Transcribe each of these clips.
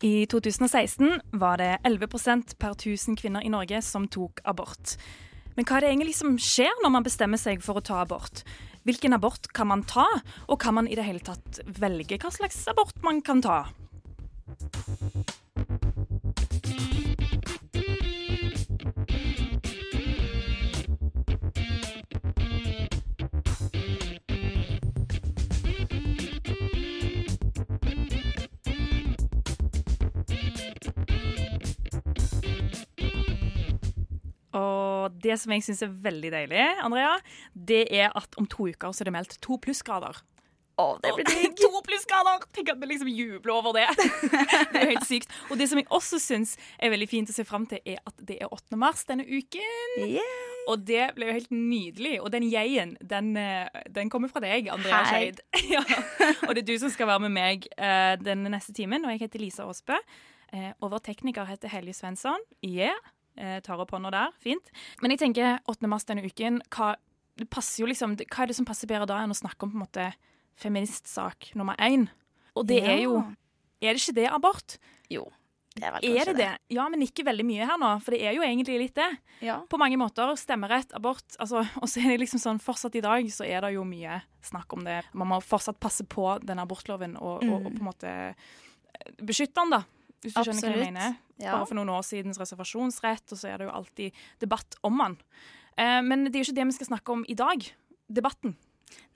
I 2016 var det 11% per 1000 kvinner i Norge som tok abort. Men hva er det egentlig som skjer når man bestemmer seg for å ta abort? Hvilken abort kan man ta, og kan man i det hele tatt velge hva slags abort man kan ta? Og det som jeg syns er veldig deilig, Andrea, det er at om to uker så er det meldt to plussgrader. Å, det blir digg. to plussgrader! Tenk at vi liksom jubler over det. det er helt sykt. Og det som jeg også syns er veldig fint å se fram til, er at det er 8. mars denne uken. Yeah. Og det ble jo helt nydelig. Og den jeg-en, den, eh, den kommer fra deg, Andrea. Skeid. ja. Og det er du som skal være med meg eh, den neste timen. Og jeg heter Lisa Aasbø. Eh, og vår tekniker heter Helje Svensson. Yeah. Eh, tar opp hånda der. Fint. Men jeg tenker 8. mars denne uken, hva, det jo liksom, hva er det som passer bedre da enn å snakke om på en måte feministsak nummer én? Og det Ja. er jo Er det ikke det abort? Jo, det er vel Er kanskje det det? Ja, men ikke veldig mye her nå, for det er jo egentlig litt det. Ja. På mange måter. Stemmerett, abort. Altså, og så er det liksom sånn, Fortsatt i dag så er det jo mye snakk om det. Man må fortsatt passe på den abortloven og, og, og på en måte eh, beskytte den, da. Hvis du skjønner hva jeg mener. Ja. Bare for noen år sidens reservasjonsrett, og så er det jo alltid debatt om den. Eh, men det er jo ikke det vi skal snakke om i dag. Debatten.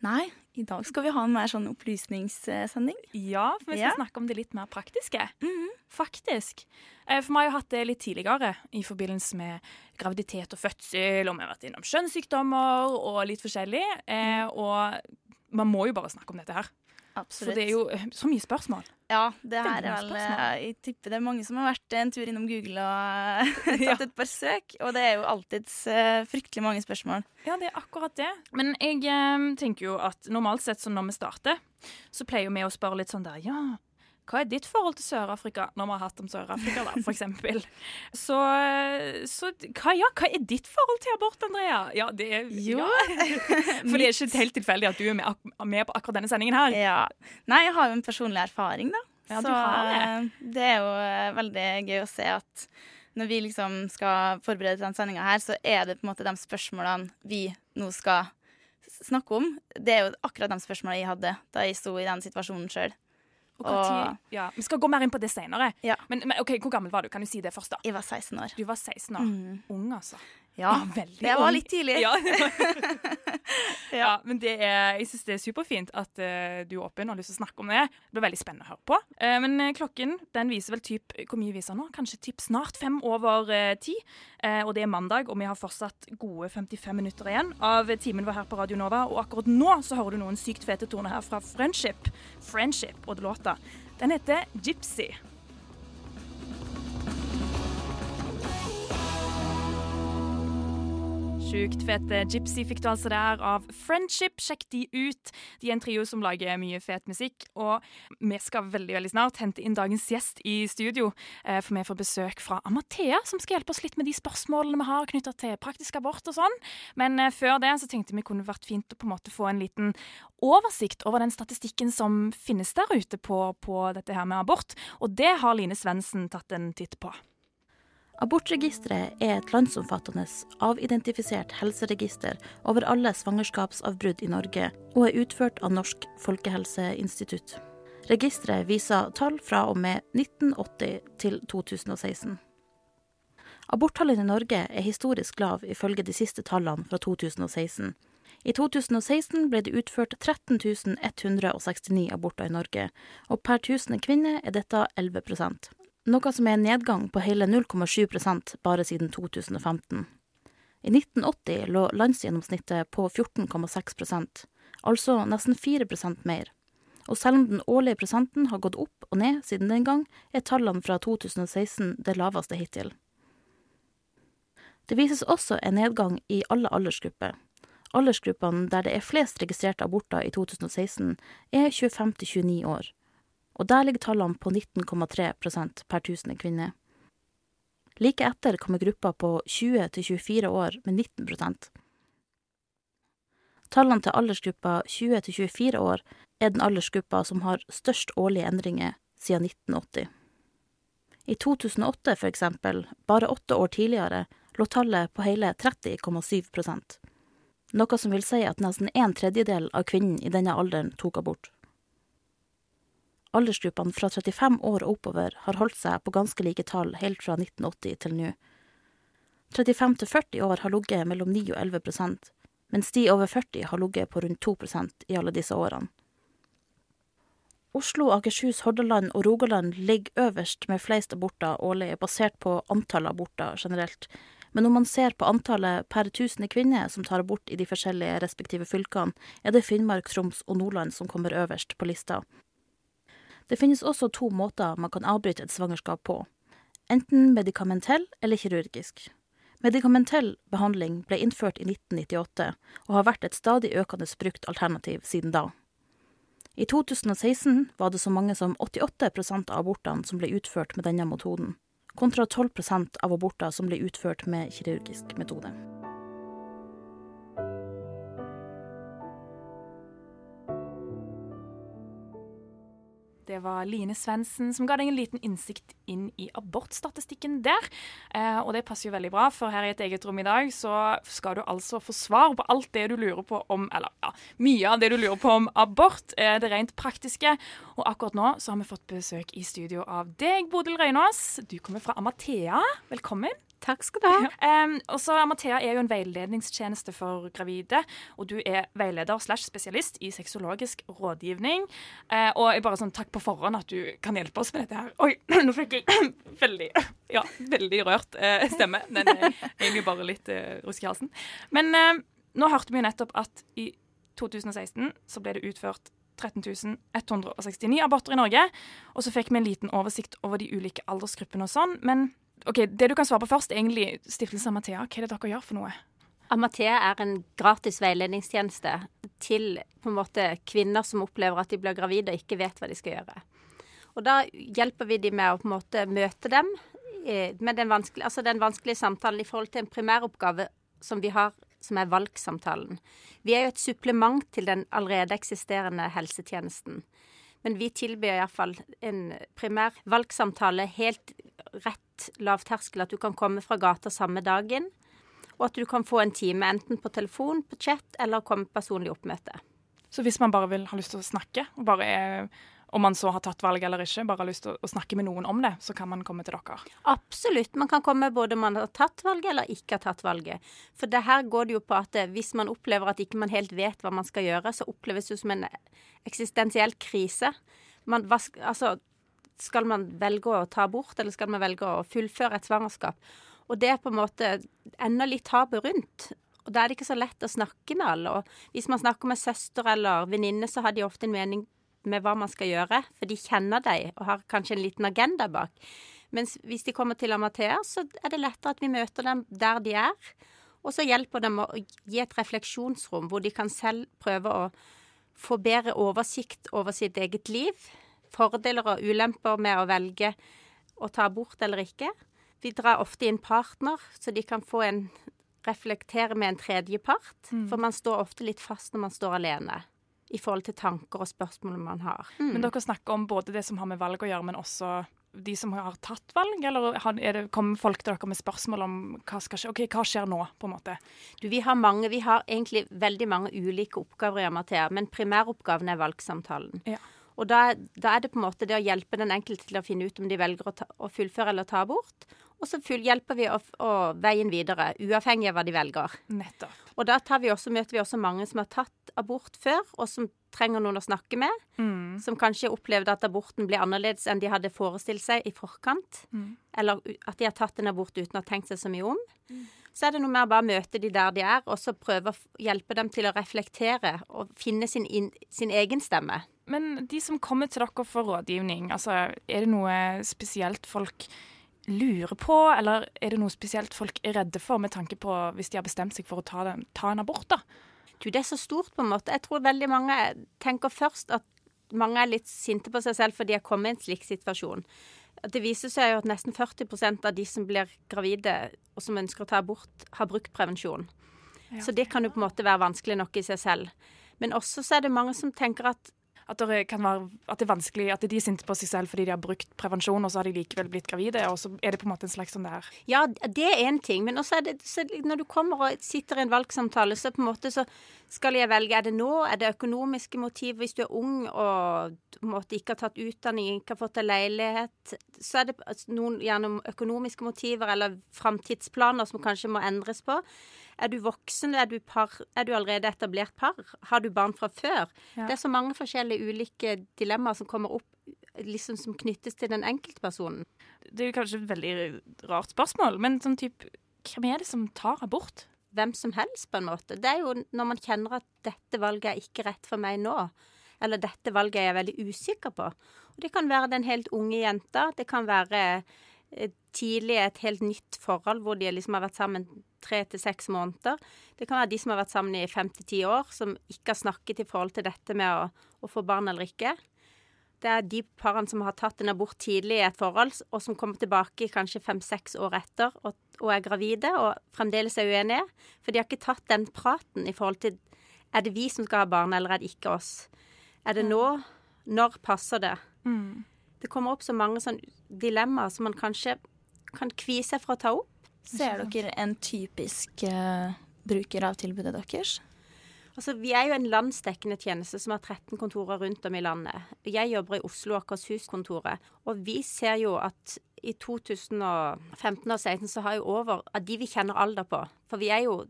Nei, i dag skal vi ha en mer sånn opplysningssending. Ja, for vi skal Ja. snakke om det litt mer praktiske. Mhm. Faktisk. Eh, For vi har jo hatt det litt tidligere i forbindelse med graviditet og fødsel, og vi har vært innom kjønnssykdommer og litt forskjellig. Eh, og man må jo bare snakke om dette her. Absolutt. For det er jo eh, så mye spørsmål. Ja, det her er vel spørsmål. eh, Jeg tipper det er mange som har vært en tur innom Google og tatt et par søk. Og det er jo alltids eh, fryktelig mange spørsmål. Ja, det er akkurat det. Men jeg eh, tenker jo at normalt sett så når vi starter, så pleier vi å spørre litt sånn der Ja, hva er ditt forhold til Sør-Afrika? Når vi har hatt om Sør-Afrika, da, eksempel. Så, så hva, ja, hva er ditt forhold til abort, Andrea? Ja, det er Jo. Ja. For det er ikke helt tilfeldig at du er med, med på akkurat denne sendingen her. Ja. Nei, jeg har jo en personlig erfaring, da. Ja, Så det. eh, det er jo eh, veldig gøy å se at når vi liksom skal forberede til denne sendinga her, så er det på en måte de spørsmålene vi nå skal snakke om. Det er jo akkurat de spørsmålene jeg hadde da jeg sto i den situasjonen sjøl. Og hva tid, ja, vi skal gå mer inn på det senere. Ja. Men, men ok, hvor gammel var du? Kan du si det først, da? Jeg var 16 år. Du var 16 år. Mm. Ung, altså. Ja, veldig det var litt tidlig. Ja, ja men det er, jeg syns det er superfint at uh, du er åpen og har lyst til å snakke om det. Det blir veldig spennende å høre på. Uh, men eh, klokken den viser vel typ, hvor mye viser den nå? Kanskje typ snart fem over uh, ti. Og det er mandag, og vi har fortsatt gode 55 minutter igjen av timen vår her på Radio Nova. Og akkurat nå så hører du noen sykt fete toner her fra Friendship. Friendship og det låta. Den heter Gypsy. Sjukt fete Gypsy fikk du altså der av Friendship. Sjekk de ut. De er en trio som lager mye fet musikk. Og vi skal veldig veldig snart hente inn dagens gjest i studio. eh, For vi får besøk fra Amathea, som skal hjelpe oss litt med de spørsmålene vi har knytta til praktisk abort og sånn. Men eh, før det så tenkte vi kunne vært fint å på en måte få en liten oversikt over den statistikken som finnes der ute på, på dette her med abort. Og det har Line Svendsen tatt en titt på. Abortregisteret er et landsomfattende avidentifisert helseregister over alle svangerskapsavbrudd i Norge, og er utført av Norsk folkehelseinstitutt. Registeret viser tall fra og med 1980 til 2016. Aborttallene i Norge er historisk lav ifølge de siste tallene fra 2016. I 2016 ble det utført 13 169 aborter i Norge, og per 1000 kvinner er dette 11 noe som er en nedgang på hele 0,7% bare siden 2015. I 1980 lå landsgjennomsnittet på 14,6% altså nesten 4% mer. Og selv om den årlige prosenten har gått opp og ned siden den gang, er tallene fra 2016 det laveste hittil. Det vises også en nedgang i alle aldersgrupper. Aldersgruppene der det er flest registrerte aborter i 2016, er 25 til 29 år. Og der ligger tallene på 19,3% per 1000 kvinner. Like etter kommer gruppa på 20 24 år med 19 Tallene til aldersgruppa 20 24 år er den aldersgruppa som har størst årlige endringer siden 1980. I 2008, for eksempel, bare åtte år tidligere, lå tallet på hele 30,7% noe som vil si at nesten en tredjedel av kvinnen i denne alderen tok abort. Aldersgruppene fra 35 år og oppover har holdt seg på ganske like tall helt fra 1980 til nå. 35 til 40 år har ligget mellom 9 og 11% mens de over 40 har ligget på rundt 2% i alle disse årene. Oslo, Akershus, Hordaland og Rogaland ligger øverst med flest aborter årlig, basert på antall aborter generelt, men om man ser på antallet per tusen kvinner som tar abort i de forskjellige respektive fylkene, er det Finnmark, Troms og Nordland som kommer øverst på lista. Det finnes også to måter man kan avbryte et svangerskap på, enten medikamentell eller kirurgisk. Medikamentell behandling ble innført i 1998, og har vært et stadig økende brukt alternativ siden da. I 2016 var det så mange som 88% av abortene som ble utført med denne metoden kontra 12% av aborter som ble utført med kirurgisk metode. Det var Line Svendsen som ga deg en liten innsikt inn i abortstatistikken der. Eh, og det passer jo veldig bra, for her i et eget rom i dag så skal du altså få svar på alt det du lurer på om Eller ja, mye av det du lurer på om abort. Eh, det rent praktiske. Og akkurat nå så har vi fått besøk i studio av deg, Bodil Røynås. Du kommer fra Amathea. Velkommen. Takk skal du ha. Um, og så Amathea er jo en veiledningstjeneste for gravide, og du er veileder slash spesialist i sexologisk rådgivning. Uh, og jeg bare sånn takk på forhånd at du kan hjelpe oss med dette her. Oi, nå fikk jeg veldig ja, veldig rørt uh, stemme. Den er egentlig bare litt uh, rusk i halsen. Men uh, nå hørte vi jo nettopp at i 2016 så ble det utført 13 169 aborter i Norge. Og så fikk vi en liten oversikt over de ulike aldersgruppene og sånn. Men ok, Det du kan svare på først, er egentlig Stiftelsen Amathea. Hva er det dere gjør for noe? Amathea er en gratis veiledningstjeneste til på en måte kvinner som opplever at de blir gravide og ikke vet hva de skal gjøre. Og Da hjelper vi dem med å på en måte møte dem eh, med den vanskelige, altså den vanskelige samtalen i forhold til en primæroppgave som vi har, som er valgsamtalen. Vi er jo et supplement til den allerede eksisterende helsetjenesten. Men vi tilbyr iallfall en primær valgsamtale helt rett lavterskel. At du kan komme fra gata samme dagen. Og at du kan få en time enten på telefon, på chat eller komme på personlig oppmøte. Så hvis man bare vil ha lyst til å snakke, og bare er om man så har tatt valget eller ikke, bare har lyst til å snakke med noen om det, så kan man komme til dere? Absolutt. Man kan komme både om man har tatt valget eller ikke har tatt valget. For det her går det jo på at hvis man opplever at ikke man helt vet hva man skal gjøre, så oppleves det som en eksistensiell krise. Man, altså, skal man velge å ta bort, eller skal man velge å fullføre et svangerskap? Og det er på en måte enda litt tabu rundt. Og da er det ikke så lett å snakke med alle. Og hvis man snakker med søster eller venninne, så har de ofte en mening med hva man skal gjøre, for de kjenner deg og har kanskje en liten agenda bak. Mens hvis de kommer til Amathea, så er det lettere at vi møter dem der de er. Og så hjelper dem å gi et refleksjonsrom hvor de kan selv prøve å få bedre oversikt over sitt eget liv. Fordeler og ulemper med å velge å ta abort eller ikke. Vi drar ofte inn partner, så de kan få en reflektere med en tredjepart. Mm. For man står ofte litt fast når man står alene i forhold til tanker og spørsmål man har. Mm. Men dere snakker om både det som har med valg å gjøre, men også de som har tatt valg, eller er det, kommer folk til dere med spørsmål om hva skal skje? Ok, hva skjer nå, på en måte? Du, vi har mange, vi har egentlig veldig mange ulike oppgaver i Amathea, men primæroppgaven er valgsamtalen. Ja. Og da, da, er det på en måte det å hjelpe den enkelte til å finne ut om de velger å, ta, å fullføre eller ta abort. Og så hjelper vi å, å veien videre, uavhengig av hva de velger. Nettopp. Og da vi også, møter vi også mange som har tatt abort før, og som trenger noen å snakke med. Mm. Som kanskje opplevde at aborten ble annerledes enn de hadde forestilt seg i forkant. Mm. Eller at de har tatt en abort uten å ha tenkt seg så mye om. Mm. Så er det noe med å bare møte de der de er, og så prøve å hjelpe dem til å reflektere og finne sin, in, sin egen stemme. Men de som kommer til dere for rådgivning, altså er det noe spesielt folk lurer på, eller er det noe spesielt folk er redde for med tanke på hvis de har bestemt seg for å ta, den, ta en abort? da? Du, det er så stort, på en måte. Jeg tror veldig mange tenker først at mange er litt sinte på seg selv fordi de har kommet i en slik situasjon. Det viser seg jo at nesten 40% av de som blir gravide og som ønsker å ta abort, har brukt prevensjon. Ja. Så det kan jo på en måte være vanskelig nok i seg selv. Men også så er det mange som tenker at at det, være, at det er vanskelig, at de er sinte på seg selv fordi de har brukt prevensjon, og så har de likevel blitt gravide. Og så er det på en måte en slags sånn det er. Ja, det er én ting. Men også er det når du kommer og sitter i en valgsamtale, så på en måte så skal jeg velge Er det nå? Er det økonomiske motiv hvis du er ung og på måte ikke har tatt utdanning, ikke har fått en leilighet? Så er det noen gjennom økonomiske motiver eller framtidsplaner som kanskje må endres på. Er du voksen? Er du, par, er du allerede etablert par? Har du barn fra før? Ja. Det er så mange forskjellige ulike dilemmaer som kommer opp liksom som knyttes til den enkeltpersonen. Det er jo kanskje et veldig rart spørsmål, men sånn type Hvem er det som tar abort? Hvem som helst, på en måte. Det er jo når man kjenner at dette valget er ikke rett for meg nå. Eller dette valget er jeg veldig usikker på. Og det kan være den helt unge jenta. Det kan være eh, tidlig et helt nytt forhold hvor de liksom har vært sammen tre til seks måneder. Det kan være de som har vært sammen i fem til ti år, som ikke har snakket i forhold til dette med å, å, få barn eller ikke. Det er de parene som har tatt en abort tidlig i et forhold, og som kommer tilbake kanskje fem-seks år etter og, og, er gravide og fremdeles er uenige. For de har ikke tatt den praten i forhold til er det vi som skal ha barn, eller er det ikke oss. Er det nå? Når passer det? Mm. Det kommer opp så mange sånn dilemmaer som man kanskje kan kvie seg for å ta opp. Ser dere en typisk uh, bruker av tilbudet deres? Altså, Vi er jo en landsdekkende tjeneste som har 13 kontorer rundt om i landet. Jeg jobber i Oslo Akershus-kontoret, og vi ser jo at i 2015 og 2016 så har jo over av de vi kjenner alder på For vi er jo,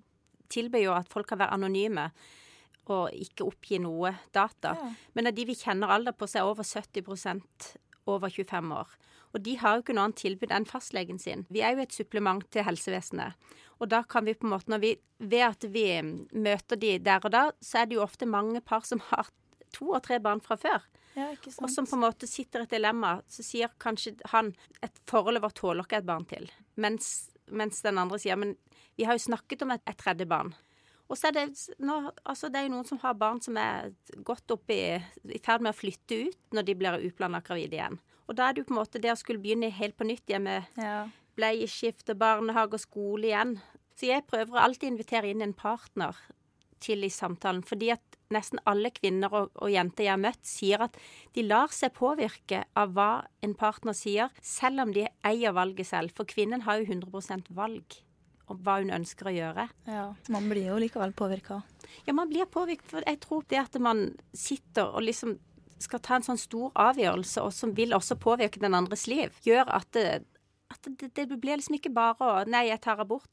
tilbyr jo at folk kan være anonyme og ikke oppgi noe data. Ja. Men av de vi kjenner alder på, så er over 70% over 25 år. Og de har jo ikke noe annet tilbud enn fastlegen sin. Vi er jo et supplement til helsevesenet. Og da kan vi på en måte, når vi, ved at vi møter de der og da, så er det jo ofte mange par som har to og tre barn fra før. Ja, og som på en måte sitter i et dilemma. Så sier kanskje han et forhold vårt tåler ikke et barn til. Mens, mens, den andre sier men vi har jo snakket om et, et tredje barn. Og så er det, nå, altså det er jo noen som har barn som er godt oppe i, i ferd med å flytte ut når de blir uplanda gravide igjen. Og da er det jo på en måte det å skulle begynne helt på nytt igjen med ja. bleieskift og barnehage og skole igjen. Så jeg prøver alltid å invitere inn en partner til i samtalen. Fordi at nesten alle kvinner og, og, jenter jeg har møtt, sier at de lar seg påvirke av hva en partner sier, selv om de eier valget selv. For kvinnen har jo 100% valg om hva hun ønsker å gjøre. Ja, Man blir jo likevel påvirka. Ja, man blir påvirket. For jeg tror det at man sitter og liksom skal ta en sånn stor avgjørelse, og som vil også påvirke den andres liv, gjør at det, at det, det blir liksom ikke bare å Nei, jeg tar abort.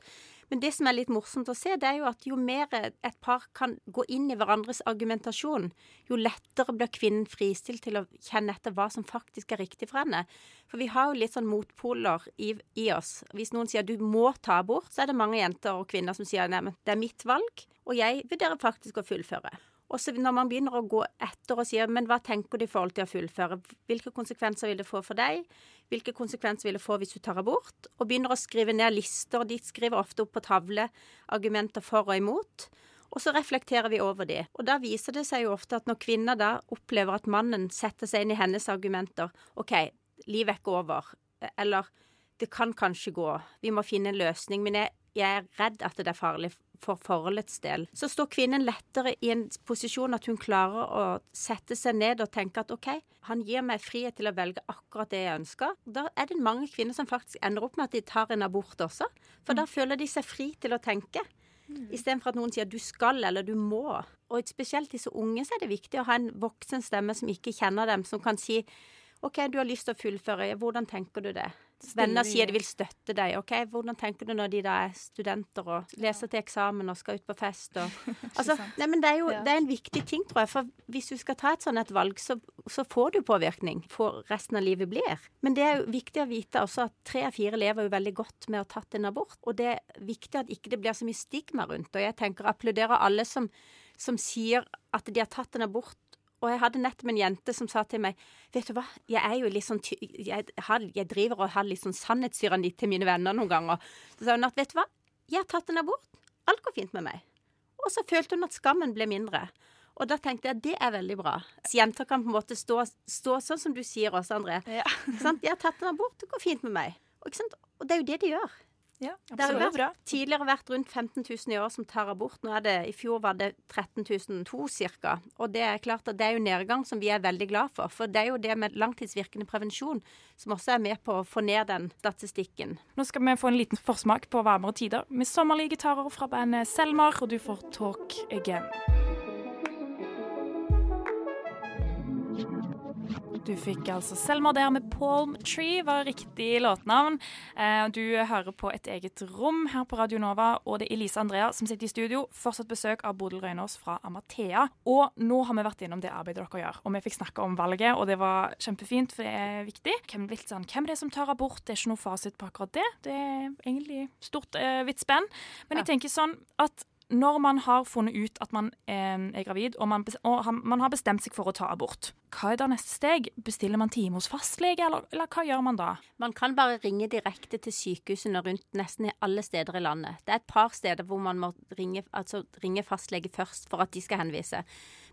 Men det som er litt morsomt å se, det er jo at jo mer et par kan gå inn i hverandres argumentasjon, jo lettere blir kvinnen fristilt til å kjenne etter hva som faktisk er riktig for henne. For vi har jo litt sånn motpoler i, i oss. Hvis noen sier du må ta abort, så er det mange jenter og kvinner som sier nei, men det er mitt valg, og jeg vurderer faktisk å fullføre. Og så når man begynner å gå etter og sier men hva tenker du i forhold til å fullføre, hvilke konsekvenser vil det få for deg, hvilke konsekvenser vil det få hvis du tar abort, og begynner å skrive ned lister, de skriver ofte opp på tavle argumenter for og imot. Og så reflekterer vi over de. Og da viser det seg jo ofte at når kvinner da opplever at mannen setter seg inn i hennes argumenter OK, livet er ikke over. Eller det kan kanskje gå. Vi må finne en løsning. Men jeg, jeg er redd at det er farlig for forholdets del, så står kvinnen lettere i en posisjon at hun klarer å sette seg ned og tenke at OK, han gir meg frihet til å velge akkurat det jeg ønsker. Da er det mange kvinner som faktisk ender opp med at de tar en abort også. For mm. da føler de seg fri til å tenke. Mm. Istedenfor at noen sier du skal eller du må. Og spesielt disse unge så er det viktig å ha en voksen stemme som ikke kjenner dem, som kan si OK, du har lyst til å fullføre, hvordan tenker du det? Venner sier de vil støtte deg. ok, Hvordan tenker du når de da er studenter og leser til eksamen og skal ut på fest? Og, altså, nei, men det er jo det er en viktig ting, tror jeg. For hvis du skal ta et sånt et valg, så, så får du påvirkning for resten av livet blir. Men det er jo viktig å vite også at tre av fire lever jo veldig godt med å ha tatt en abort. Og det er viktig at ikke det blir så mye stigma rundt. Og jeg tenker applauderer alle som, som sier at de har tatt en abort Og jeg hadde nettopp en jente som sa til meg Vet du hva, jeg er jo litt sånn jeg, har, jeg driver og har litt sånn sannhetstyranni til mine venner noen ganger. Så sa hun at vet du hva, jeg har tatt en abort. Alt går fint med meg. Og så følte hun at skammen ble mindre. Og da tenkte jeg at det er veldig bra. Så jenter kan på en måte stå, stå sånn som du sier også, André. Ja. Sant? Jeg har tatt en abort, det går fint med meg. Og, ikke sant? og det er jo det de gjør. Ja, Det har vært, tidligere vært rundt 15 000 i år som tar abort. Nå er det, I fjor var det 13 002 ca. Og det er klart at det er jo nedgang som vi er veldig glad for. For det er jo det med langtidsvirkende prevensjon som også er med på å få ned den statistikken. Nå skal vi få en liten forsmak på varmere tider med sommerlige gitarer fra bandet Selmar, og du får Talk Again. Du fikk altså Selma der med Palm Tree, var riktig låtnavn. Eh, Du hører på et eget rom her på Radio Nova, og det er Elise Andrea som sitter i studio. Fortsatt besøk av Bodil Røynås fra Amathea. Og nå har vi vært innom det arbeidet dere gjør, og vi fikk snakke om valget, og det var kjempefint, for det er viktig. Hvem, litt sånn, hvem er det som tar abort? Det er ikke noe fasit på akkurat det. Det er egentlig stort, eh, vidt spenn. Men jeg tenker sånn at når man har funnet ut at man eh, er gravid, og, man, og man har bestemt seg for å ta abort, hva er da neste steg? Bestiller man time hos fastlege, eller, eller hva gjør man da? Man kan bare ringe direkte til sykehusene rundt nesten alle steder i landet. Det er et par steder hvor man må ringe, altså ringe fastlege først for at de skal henvise.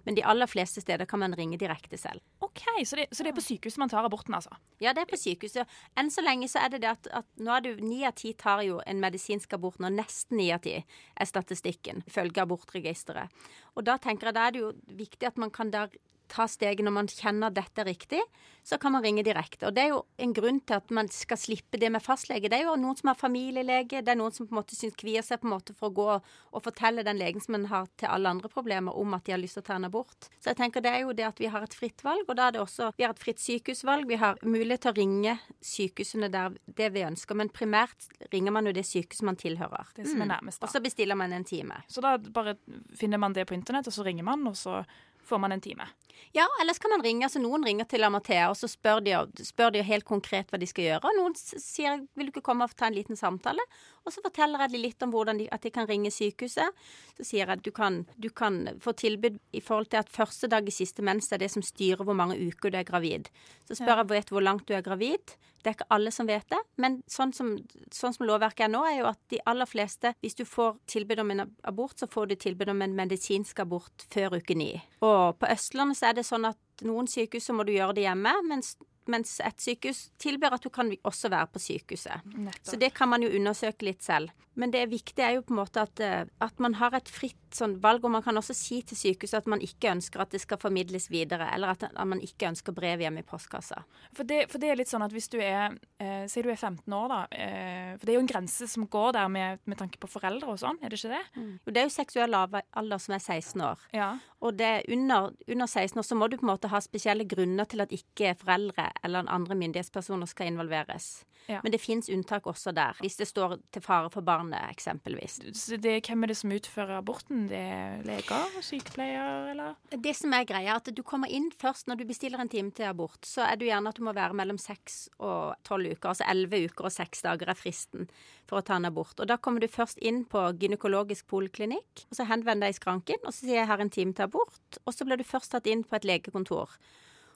Men de aller fleste steder kan man ringe direkte selv. OK, så det, så det er på sykehuset man tar aborten, altså? Ja, det er på sykehuset. Enn så lenge så er det det at, at nå er det ni av ti tar jo en medisinsk abort når Nesten ni av ti er statistikken, ifølge abortregisteret. Og da tenker jeg da er det jo viktig at man kan da ta steget når man kjenner dette er riktig, så kan man ringe direkte. Og det er jo en grunn til at man skal slippe det med fastlege. Det er jo noen som har familielege, det er noen som på en måte syns kvier seg på en måte for å gå og fortelle den legen som man har til alle andre problemer, om at de har lyst til å ta en abort. Så jeg tenker det er jo det at vi har et fritt valg, og da er det også Vi har et fritt sykehusvalg. Vi har mulighet til å ringe sykehusene der det vi ønsker, men primært ringer man jo det sykehuset man tilhører. Det som er nærmest, da. Og så bestiller man en time. Så da bare finner man det på internett, og så ringer man, og så får man en time. Ja, ellers kan man ringe. altså Noen ringer til Amathea, og så spør de, spør de helt konkret hva de skal gjøre. Og noen sier 'vil du ikke komme og ta en liten samtale'? Og så forteller jeg dem litt om hvordan de, at de kan ringe sykehuset. Så sier jeg at du kan, du kan få tilbud i forhold til at første dag i siste mens er det som styrer hvor mange uker du er gravid. Så spør jeg vet du hvor langt du er gravid. Det er ikke alle som vet det, men sånn som, sånn som lovverket er nå, er jo at de aller fleste, hvis du får tilbud om en abort, så får du tilbud om en medisinsk abort før uke ni. Og på Østlandet så er det sånn at noen sykehus så må du gjøre det hjemme, mens, mens et sykehus tilbyr at du kan også være på sykehuset. Så det kan man jo undersøke litt selv. Men det viktige er jo på en måte at, eh, at man har et fritt sånn valg, og man kan også si til sykehuset at man ikke ønsker at det skal formidles videre, eller at, at man ikke ønsker brev hjemme i postkassa. For det, for det er litt sånn at hvis du er eh, Si du er 15 år, da. Eh, for det er jo en grense som går der med, med tanke på foreldre og sånn, er det ikke det? Jo, det er jo seksuell alder som er 16 år. Ja. Og det er under, under 16 år så må du på en måte ha spesielle grunner til at ikke foreldre eller andre myndighetspersoner skal involveres. Ja. Men det fins unntak også der, hvis det står til fare for barnet eksempelvis. Så det, hvem er det som utfører aborten? Det er leger? Sykepleier, eller? Det som er greia, er at du kommer inn først når du bestiller en time til abort. Så er det gjerne at du må være mellom seks og tolv uker. Altså elleve uker og seks dager er fristen for å ta en abort. Og da kommer du først inn på gynekologisk poliklinikk, og så henvender deg i skranken, og så sier jeg her en time til abort. Og så blir du først tatt inn på et legekontor.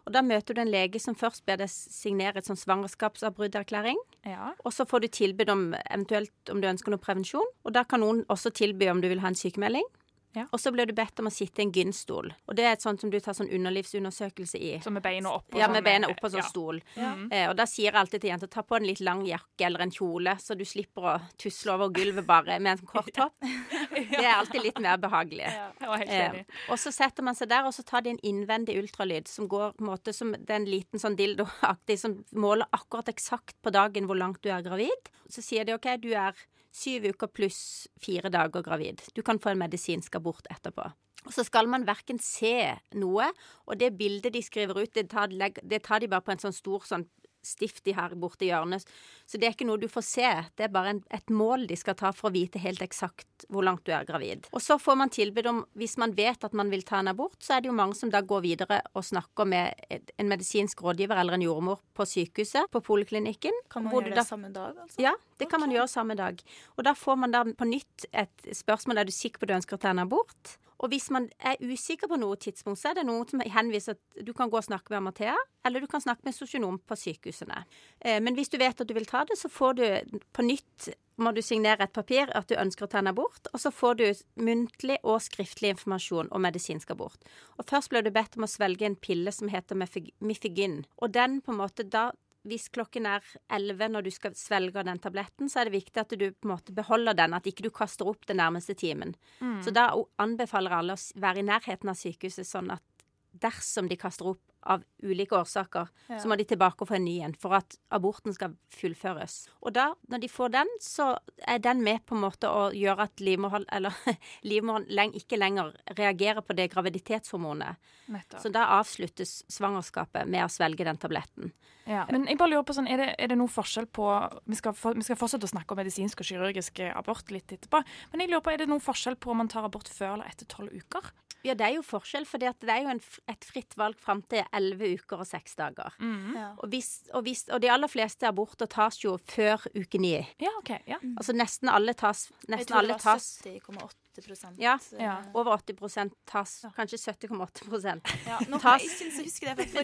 Og da møter du en lege som først ber deg signere et sånn svangerskapsavbrudderklæring. Ja. Og så får du tilbud om eventuelt om du ønsker noe prevensjon. Og da kan noen også tilby om du vil ha en sykemelding. Ja. Og så blir du bedt om å sitte i en gynstol. Og det er et sånt som du tar sånn underlivsundersøkelse i. Så med beina opp? og Ja, sånn, med beina opp på sånn ja. stol. Mhm. Eh, og da sier jeg alltid til jenter ta på en litt lang jakke eller en kjole, så du slipper å tusle over gulvet bare med en kort topp. Det er alltid litt mer behagelig. Helt Eh, og så setter man seg der, og så tar de en innvendig ultralyd som går på en måte som det er en liten sånn dildoaktig som måler akkurat eksakt på dagen hvor langt du er gravid. Så sier de OK, du er syv uker pluss fire dager gravid. Du kan få en medisinsk abort etterpå. Og så skal man verken se noe, og det bildet de skriver ut, det tar, det tar de bare på en sånn stor sånn stift de har borte i hjørnet. Så det er ikke noe du får se, det er bare en, et mål de skal ta for å vite helt eksakt hvor langt du er gravid. Og så får man tilbud om, hvis man vet at man vil ta en abort, så er det jo mange som da går videre og snakker med en medisinsk rådgiver eller en jordmor på sykehuset, på poliklinikken. Kan man gjøre det da- samme dag, altså? Ja, Det kan man gjøre samme dag. Og da får man da på nytt et spørsmål er du sikker på at du ønsker å ta en abort. Og hvis man er usikker på noe tidspunkt, så er det noen som henviser at du kan gå og snakke med Amathea, eller du kan snakke med sosionom på sykehusene. Eh, men hvis du vet at du vil ta det, så får du på nytt må du signere et papir at du ønsker å ta en abort, og så får du muntlig og skriftlig informasjon om medisinsk abort. Og først ble du bedt om å svelge en pille som heter Mifig- Mifigyn. Og den på en måte da hvis klokken er 11 når du skal svelge den tabletten, så er det viktig at du på en måte beholder den, at ikke du kaster opp den nærmeste timen. Mm. Så da anbefaler alle å være i nærheten av sykehuset, sånn at dersom de kaster opp av ulike årsaker, så må de tilbake og få en ny en for at aborten skal fullføres. Og da, når de får den, så er den med på en måte å gjøre at livmoren, eller, livmoren leng, ikke lenger reagerer på det graviditetshormonet. Nettopp. Så da avsluttes svangerskapet med å svelge den tabletten. Ja. Men jeg bare lurer på sånn, er det, er det noe forskjell på vi skal, for, vi skal fortsette å snakke om medisinsk og kirurgisk abort litt etterpå. Men jeg lurer på, er det noen forskjell på om man tar abort før eller etter tolv uker? Ja, det er jo forskjell, for det er jo en, et fritt valg fram til elleve uker og seks dager. Mm. Ja. Og, hvis, og, hvis, og, de aller fleste aborter tas jo før uke ni. Ja, okay, ja. Mm. Altså nesten alle tas nesten Jeg tror det var 70,8 80 ja. Eh, ja. Over 80 tas. Kanskje 70,8 ja, tas,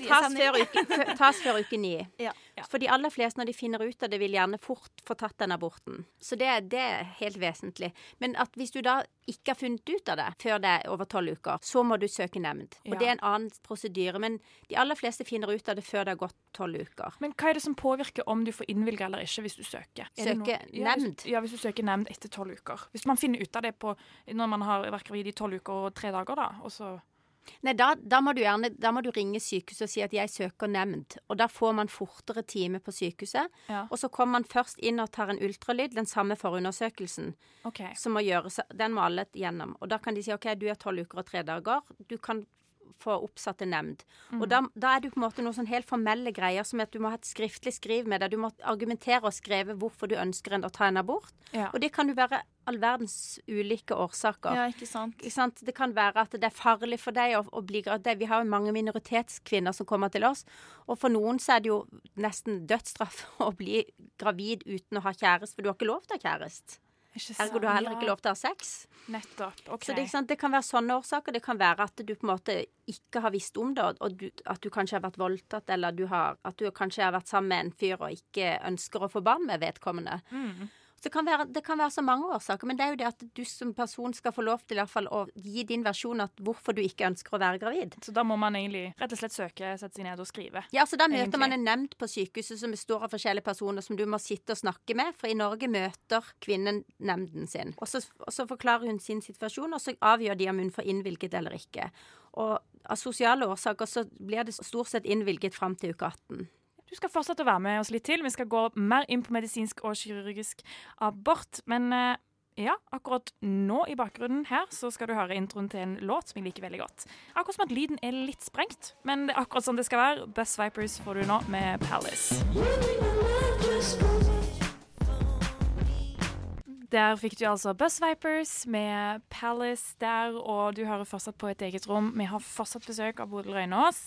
tas, før uke, tas før uke ni. Ja. For de aller fleste, når de finner ut av det, vil gjerne fort få tatt den aborten. Så det, det er helt vesentlig. Men at hvis du da ikke har funnet ut av det før det er over tolv uker, så må du søke nemnd. Og det er en annen prosedyre. Men de aller fleste finner ut av det før det har gått tolv uker. Men hva er det som påvirker om du får innvilga eller ikke hvis du søker? Er Søke nemnd? Ja, hvis du søker nemnd etter tolv uker. Hvis man finner ut av det på, når man har gravid i tolv uker og tre dager, da, og så Nei, da, da, må du gjerne, da må du ringe sykehuset og si at jeg søker nemnd. Og da får man fortere time på sykehuset. Ja. Og så kommer man først inn og tar en ultralyd, den samme forundersøkelsen. Okay. som må gjøres, den må alle gjennom. Og da kan de si OK, du er tolv uker og tre dager. Du kan få oppsatt til nemnd. Mm. Og da, da er det jo på en måte noen sånn helt formelle greier, som at du må ha et skriftlig skriv med deg. Du må argumentere og skrive hvorfor du ønsker en å ta en abort. Ja. Og det kan jo være all verdens ulike årsaker. Ja, ikke sant. Ikke sant? Det kan være at det er farlig for deg å, å bli gravid. Vi har jo mange minoritetskvinner som kommer til oss. Og for noen så er det jo nesten dødsstraff å bli gravid uten å ha kjæreste, for du har ikke lov til å ha kjæreste. Ergo du har heller ikke lov til å ha sex. Nettopp. OK. Så det, det kan være sånne årsaker. Det kan være at du på en måte ikke har visst om det, og du, at du kanskje har vært voldtatt, eller du har, at du kanskje har vært sammen med en fyr og ikke ønsker å få barn med vedkommende. Mm. Det kan, være, det kan være så mange årsaker, men det er jo det at du som person skal få lov til i hvert fall å gi din versjon av hvorfor du ikke ønsker å være gravid. Så da må man egentlig rett og slett søke, sette seg ned og skrive. Ja, så Da møter Egentlig. man en nemnd på sykehuset som består av forskjellige personer som du må sitte og snakke med, for i Norge møter kvinnen nemnden sin. Og så, og så forklarer hun sin situasjon, og så avgjør de om hun får innvilget eller ikke. Og av sosiale årsaker så blir det stort sett innvilget fram til uke 18. Du skal fortsette å være med oss litt til. Vi skal gå mer inn på medisinsk og kirurgisk abort. Men eh, ja, akkurat nå i bakgrunnen her så skal du høre introen til en låt som jeg liker veldig godt. Akkurat som at lyden er litt sprengt, men det er akkurat sånn det skal være. Best Vipers får du nå med Palace. Der fikk du altså Buzz Vipers med Palace der, og du hører fortsatt på et eget rom. Vi har fortsatt besøk av Bodil Røynås.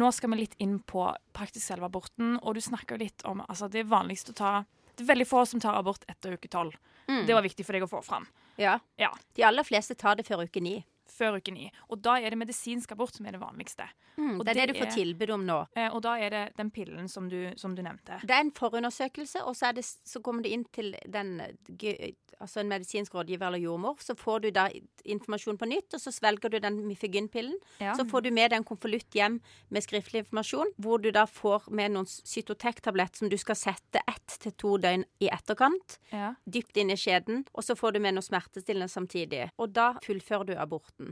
Nå skal vi litt inn på praktisk selve aborten, og du snakker litt om altså det vanligste å ta Det er veldig få som tar abort etter uke tolv. Mm. Det var viktig for deg å få fram. Ja. Ja. De aller fleste tar det før uke ni. Før uke ni. Og da er det medisinsk abort som er det vanligste. Mm, Og det er det det du får tilbud om nå. Eh, og da er det den pillen som du, som du nevnte. Det er en forundersøkelse, og så, er det, så kommer du inn til den, altså en medisinsk rådgiver eller jordmor. Så får du da informasjon på nytt, og så svelger du den Mifegyn-pillen. Ja. Så får du med deg en konvolutt hjem med skriftlig informasjon, hvor du da får med noen cytotek-tablett som du skal sette ett til to døgn i etterkant. Ja. Dypt inn i skjeden. Og så får du med noe smertestillende samtidig. Og da fullfører du aborten.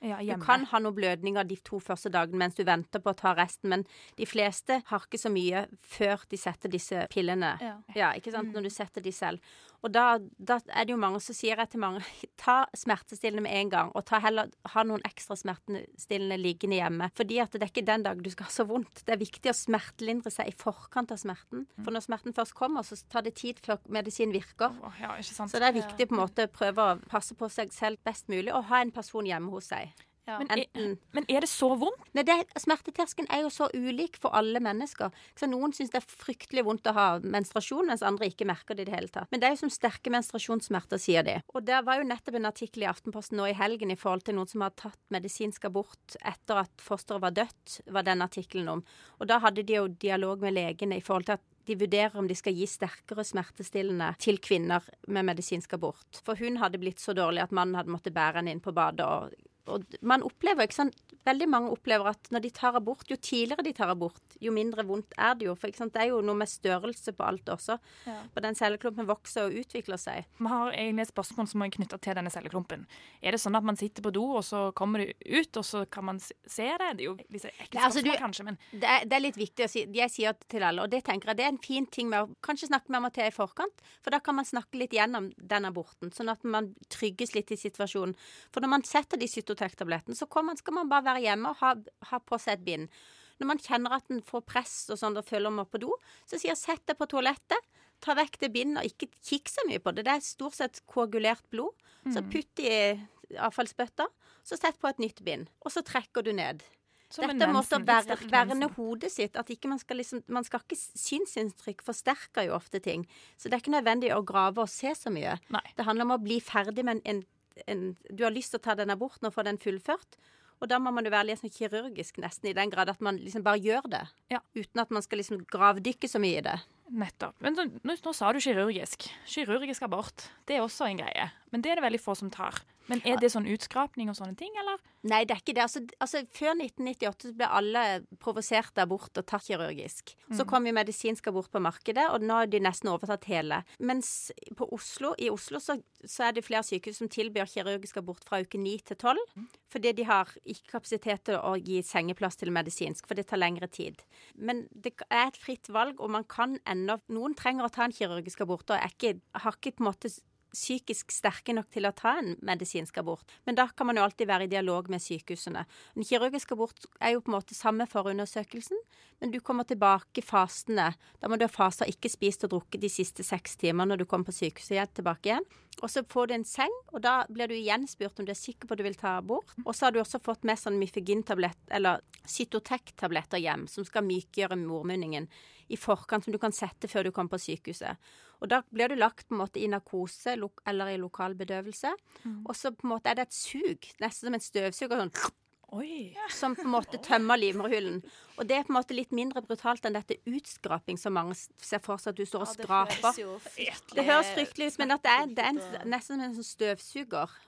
Ja, Du kan ha noe blødninger de to første dagene mens du venter på å ta resten, men de fleste har ikke så mye før de setter disse pillene. Ja. Ja, ikke sant? Når du setter de selv. Og da, da er det jo mange som sier jeg til mange ta smertestillende med en gang, og ta heller, ha noen ekstra smertestillende liggende hjemme. Fordi at det er ikke den dag du skal ha så vondt. Det er viktig å smertelindre seg i forkant av smerten. For når smerten først kommer, så tar det tid før medisin virker. Ja, ikke sant? Så det er viktig på en måte å prøve å passe på seg selv best mulig, og ha en person hjemme hos seg. Men, er, men er det så vondt? Nei, det, Smerteterskelen er jo så ulik for alle mennesker. Så Noen syns det er fryktelig vondt å ha menstruasjon, mens andre ikke merker det i det hele tatt. Men det er jo som sterke menstruasjonssmerter, sier de. Og det var jo nettopp en artikkel i Aftenposten nå i helgen i forhold til noen som har tatt medisinsk abort etter at fosteret var dødt, var den artikkelen om. Og da hadde de jo dialog med legene i forhold til at de vurderer om de skal gi sterkere smertestillende til kvinner med medisinsk abort. For hun hadde blitt så dårlig at mannen hadde måttet bære henne inn på badet. og og man opplever, ikke sant, Veldig mange opplever at når de tar abort, jo tidligere de tar abort, jo mindre vondt er det jo. For det er jo noe med størrelse på alt også. Ja. For den celleklumpen vokser og utvikler seg. Vi har egentlig et spørsmål som er knytta til denne celleklumpen. Er det sånn at man sitter på do, og så kommer det ut, og så kan man se det? Det er jo litt ekle Nei, altså, spørsmål, kanskje, men Det er, det er litt viktig å si. Jeg sier det til alle, og det tenker jeg det er en fin ting med å kanskje snakke med Amathea i forkant. For da kan man snakke litt gjennom den aborten, sånn at man trygges litt i situasjonen. For når man setter de Cytotec-tablettene, så kommer man, skal man bare være hjemme og ha, ha på seg et bind. Når man kjenner at en får press og sånn og føler man må på do, så sier jeg sett deg på toalettet, ta vekk det bindet og ikke kikk så mye på det. Det er stort sett koagulert blod. Så putt i avfallsbøtta, så sett på et nytt bind. Og så trekker du ned. som Dette måtte mensen, å være, sterk verne hodet sitt. At ikke man skal liksom Man skal ikke Synsinntrykk forsterker jo ofte ting. Så det er ikke nødvendig å grave og se så mye. Nei. Det handler om å bli ferdig med en, en Du har lyst til å ta den aborten og få den fullført. Og da må man jo være litt sånn kirurgisk, nesten, i den grad at man liksom bare gjør det. Ja. Uten at man skal liksom gravdykke så mye i det. Nettopp. Men nå, nå sa du kirurgisk. Kirurgisk abort. Det er også en greie. Men det er det veldig få som tar. Men er det sånn utskrapning og sånne ting, eller? Nei, det er ikke det. Altså, altså, før 1998 så ble alle provosert abort og tatt kirurgisk. Så kom jo medisinsk abort på markedet, og nå har de nesten overtatt hele. Mens på Oslo, i Oslo så, så er det flere sykehus som tilbyr kirurgisk abort fra uke 9 til 12. Fordi de har ikke kapasitet til å gi sengeplass til medisinsk, for det tar lengre tid. Men det er et fritt valg, og man kan ennå Noen trenger å ta en kirurgisk abort og er ikke, har ikke på en måte psykisk sterke nok til å ta en medisinsk abort. Men da kan man jo alltid være i dialog med sykehusene. En kirurgisk abort er jo på en måte samme forundersøkelsen, men du kommer tilbake fastende. Da må du ha fasta ikke spist og drukket de siste seks timer når du kommer på sykehuset igjen, tilbake igjen. Og så får du en seng, og da blir du igjen spurt om du er sikker på at du vil ta abort. Og så har du også fått med sånn Myfegin-tablett, eller Cytotec-tabletter hjem, som skal mykgjøre mormunningen i forkant, som du kan sette før du kommer på sykehuset. Og da blir du lagt på en måte i narkose eller i lokal bedøvelse. Og så på en måte er det et sug, nesten som en støvsuger, sånn Oi. som på en måte tømmer livmorhulen. Og det er på en måte litt mindre brutalt enn dette utskraping som mange ser for seg at du står og skraper. Det høres fryktelig ut, men det er, det er nesten som en sånn støvsuger.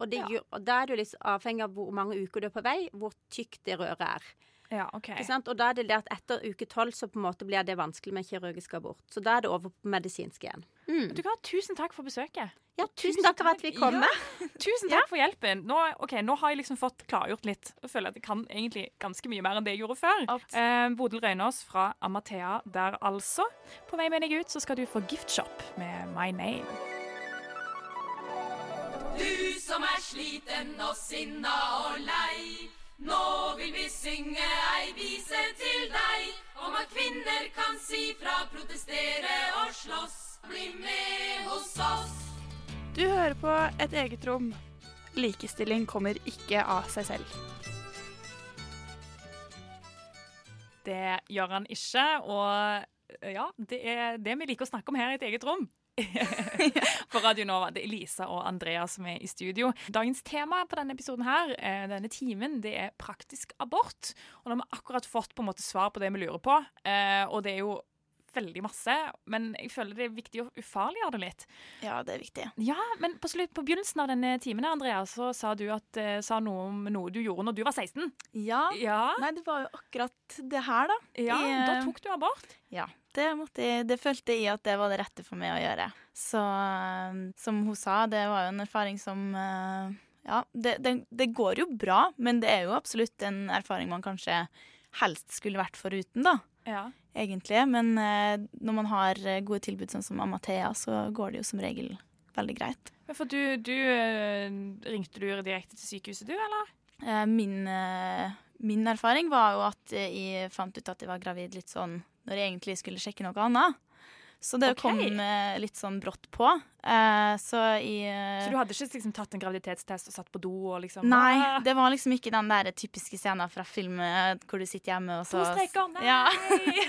Og, det gjør, og da er du litt avhengig av hvor mange uker du er på vei, hvor tykt det røret er. Ja, OK. Ikke sant? Og da er det det at etter uke tolv så på en måte blir det vanskelig med kirurgisk abort. Så da er det over på medisinsk igjen. Mm. Du kan ha tusen takk for besøket. Ja, tusen takk for at vi kom. Ja. Tusen takk for hjelpen. Nå, okay, nå har jeg liksom fått klargjort litt. Jeg føler at jeg kan egentlig ganske mye mer enn det jeg gjorde før. Eh, Bodil Røynås fra Amathea der, altså. På vei med deg ut så skal du få Gift Shop med My Name. Du som er sliten og sinna og lei. Nå vil vi synge ei vise til deg om at kvinner kan si fra, protestere og slåss. Bli med hos oss. Du hører på Et eget rom. Likestilling kommer ikke av seg selv. Det gjør han ikke, og ja, det er det vi liker å snakke om her i et eget rom. på Radio Nova. Det er Lisa og Andrea som er i studio. Dagens tema på denne episoden her, eh, denne timen, det er praktisk abort. Og nå har vi akkurat fått på en måte svar på det vi lurer på, eh, og det er jo veldig masse, men jeg føler det er viktig å ufarliggjøre det litt. Ja, det er viktig. Ja, men på, slutt, på begynnelsen av denne timen, Andrea, så sa du at, eh, sa noe om noe du gjorde når du var 16. Ja. Ja, Nei, det var jo akkurat det her, da. ja I, da tok du abort. Ja, det, måtte jeg, det følte jeg at det var det rette for meg å gjøre. Så eh, som hun sa, det var jo en erfaring som eh, Ja, det, det, det går jo bra, men det er jo absolutt en erfaring man kanskje helst skulle vært foruten, da. Ja. Egentlig. Men eh, når man har gode tilbud sånn som Amathea, så går det jo som regel veldig greit. Men For du, du Ringte du direkte til sykehuset, du, eller? Min, min erfaring var jo at jeg fant ut at jeg var gravid litt sånn når jeg egentlig skulle sjekke noe annet. Så det okay. kom eh, litt sånn brått på. Eh, så i eh, Så du hadde ikke liksom tatt en graviditetstest og satt på do og liksom Nei, det var liksom ikke den der typiske scenen fra film hvor du sitter hjemme og så streker, nei!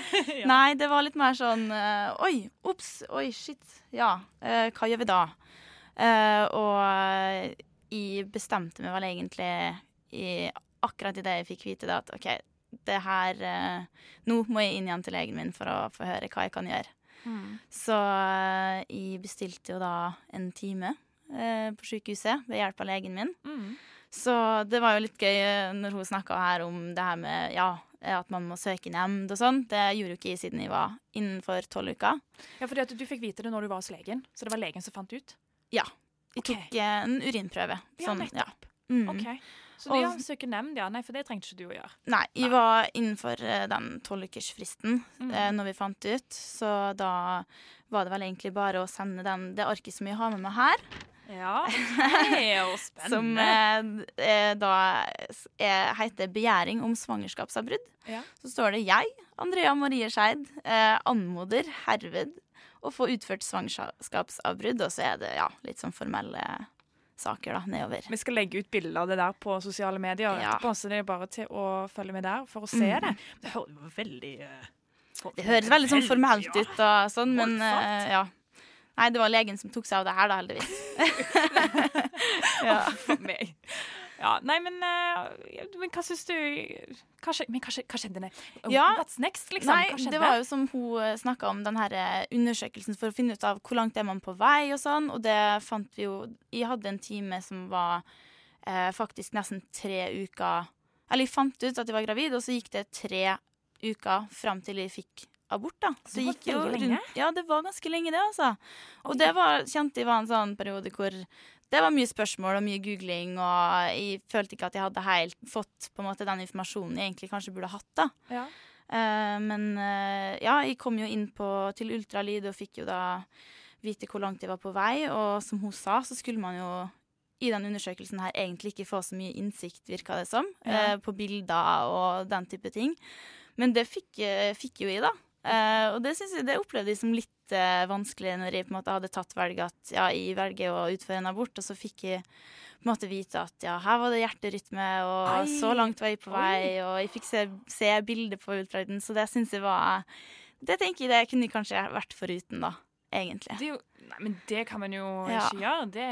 Ja. Nei, det var litt mer sånn Oi, ops, oi, shit. Ja, hva gjør vi da? Og jeg bestemte meg vel egentlig i, akkurat idet jeg fikk vite det, at OK, det her eh, Nå må jeg inn igjen til legen min for å få høre hva jeg kan gjøre. Mm. Så eh, jeg bestilte jo da en time eh, på sykehuset ved hjelp av legen min. Mm. Så det var jo litt gøy eh, når hun snakka her om det her med ja, at man må søke nemnd og sånn. Det gjorde jo ikke jeg siden jeg var innenfor tolv uker. Ja, fordi du fikk vite det når du var hos legen, så det var legen som fant ut? Ja. Jeg okay. tok eh, en urinprøve. Sånn, ja. nettopp. Mm. OK. Så du ja, søke nemnd, ja. Nei, for det trengte ikke du å gjøre. Nei, jeg Nei. var innenfor eh, den tolvukersfristen Mm. eh, når vi fant ut. Så da var det vel egentlig bare å sende den, det arket som jeg har med meg her. Ja, det er jo spennende. Som eh, eh, da er, heter 'Begjæring om svangerskapsavbrudd'. Ja. Så står det 'Jeg, Andrea Marie Skeid, eh, anmoder herved å få utført svangerskapsavbrudd'. Og så er det ja, litt sånn formelle saker da, nedover. Vi skal legge ut bilder av det der på sosiale medier Ja. etterpå, så det er bare til å følge med der for å se mm. det. Det høres veldig uh, for- Det høres veldig sånn formelt ja. ut og sånn, men eh, ja. Nei, det var legen som tok seg av det her, da, heldigvis. ja. For meg. Ja, nei, men, uh, men hva syns du hva skjedde, Men hva skjedde, hva skjedde? Ja. What's next, liksom? Nei, det var jo som hun snakka om, den her eh, undersøkelsen for å finne ut av hvor langt er man på vei og sånn, og det fant vi jo Jeg hadde en time som var eh, faktisk nesten tre uker Eller jeg fant ut at jeg var gravid, og så gikk det tre uker fram til jeg fikk abort, da. Så Det gikk jo rundt, lenge. Ja, det var ganske lenge, det, altså. Og det var, kjente jeg var en sånn periode hvor det var mye spørsmål og mye googling, og jeg følte ikke at jeg hadde helt fått på en måte den informasjonen jeg egentlig kanskje burde hatt, da. Ja. Uh, men uh, ja, jeg kom jo inn på, til ultralyd og fikk jo da vite hvor langt jeg var på vei. Og som hun sa, så skulle man jo i den undersøkelsen her egentlig ikke få så mye innsikt, virka det som, Ja. uh, på bilder og den type ting. Men det fikk, fikk jo jeg, da. Eh, og det, jeg, det opplevde jeg som litt uh, vanskelig når jeg på en måte hadde tatt valget at ja, jeg velger å utføre en abort, og så fikk jeg på en måte vite at ja, her var det hjerterytme, og Ei. så langt var jeg på vei, og jeg fikk se, se bilder på ultralyden, så det syns jeg var Det tenker jeg det kunne jeg kanskje vært foruten, da, egentlig. Det jo, nei, men det kan man jo Ja. ikke gjøre. Det,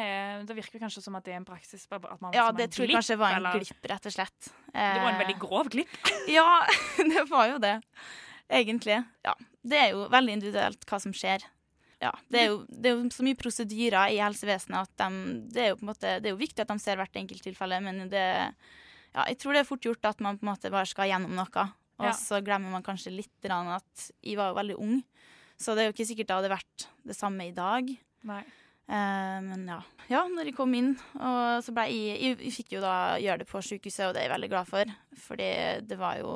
det virker kanskje som at det er en praksis. Ja, det tror jeg glipp, kanskje var en eller- glipp, rett og slett. Det var en Eh, veldig grov glipp. Ja, det var jo det. Egentlig. Ja. Det er jo veldig individuelt hva som skjer. Ja, det er, jo, det er jo så mye prosedyrer i helsevesenet at de, det, er jo på en måte, det er jo viktig at de ser hvert enkelt tilfelle, men det, ja, jeg tror det er fort gjort at man på en måte bare skal gjennom noe. Og Ja. så glemmer man kanskje litt at jeg var jo veldig ung, så det er jo ikke sikkert det hadde vært det samme i dag. Nei. Eh, men ja. ja, når jeg kom inn, og så ble jeg, jeg Jeg fikk jo da gjøre det på sykehuset, og det er jeg veldig glad for. Fordi det var jo,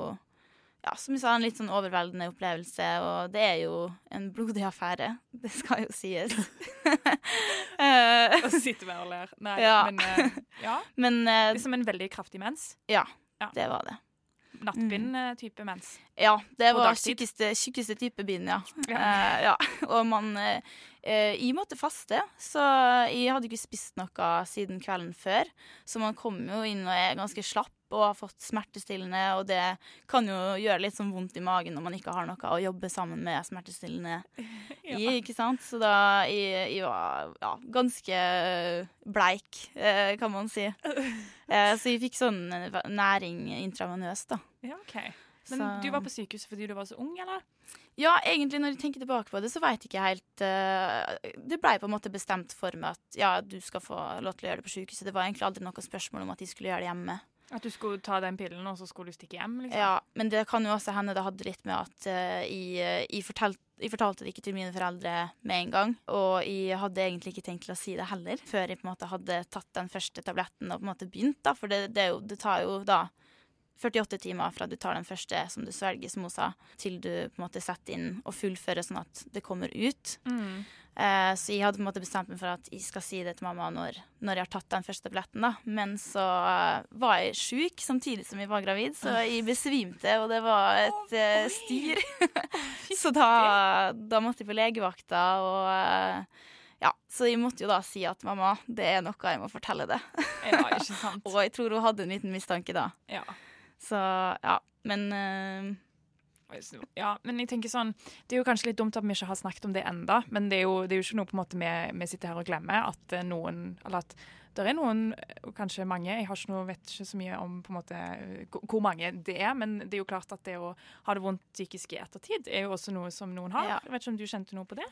ja, som jeg sa, en litt sånn overveldende opplevelse. Og det er jo en blodig affære. Det skal jo sies. Eh, Og så sitter vi og ler. Nei, Ja. men uh, ja. men uh, er en veldig kraftig mens. ja, Ja. det var det. Nattbind-type mens. Ja, det var tjukkeste, type bind, ja. Ja. Ja. Og man eh, eh, Jeg måtte faste, så jeg hadde ikke spist noe siden kvelden før. Så man kommer jo inn og er ganske slapp og har fått smertestillende, og det kan jo gjøre litt sånn vondt i magen når man ikke har noe å jobbe sammen med smertestillende i, ikke sant? Så da jeg, jeg var ja, ganske bleik, eh, kan man si. Eh, så jeg fikk sånn eh, næring intravenøst, da. Ja, ok. Men Så- du var på sykehuset fordi du var så ung, eller? Ja, egentlig når jeg tenker tilbake på det, så veit jeg ikke helt uh, Det blei på en måte bestemt for meg at ja, du skal få lov til å gjøre det på sykehuset. Det var egentlig aldri noe spørsmål om at de skulle gjøre det hjemme. At du skulle ta den pillen, og så skulle du stikke hjem? liksom? Ja, Men det kan jo også hende det hadde litt med at uh, jeg, jeg, fortalt, jeg fortalte det ikke til mine foreldre med en gang. Og jeg hadde egentlig ikke tenkt til å si det heller, før jeg på en måte hadde tatt den første tabletten og på en måte begynt. da, For det, det, jo, det tar jo da 48 timer fra du tar den første som du svelger, som hun sa, til du på en måte setter inn og fullfører sånn at det kommer ut. Mm. Eh, så jeg hadde på en måte bestemt meg for at jeg skal si det til mamma når, når jeg har tatt den første tabletten. da. Men så eh, var jeg sjuk samtidig som jeg var gravid, så jeg besvimte, og det var et eh, styr. så da, da måtte jeg på legevakta, og eh, ja, Så jeg måtte jo da si at mamma, det er noe jeg må fortelle det. Ja, ikke sant. og jeg tror hun hadde en liten mistanke da. Ja. Så ja, men uh Ja, men jeg tenker sånn Det er jo kanskje litt dumt at vi ikke har snakket om det enda, men det er jo, det er jo ikke noe på en måte vi, vi sitter her og glemmer. At eh, noen Eller at det er noen, og kanskje mange, jeg har ikke noe, vet ikke så mye om på en måte hvor- mange det er, men det er jo klart at det å ha det vondt psykisk i ettertid er jo også noe som noen har. Ja. Jeg vet ikke om du kjente noe på det?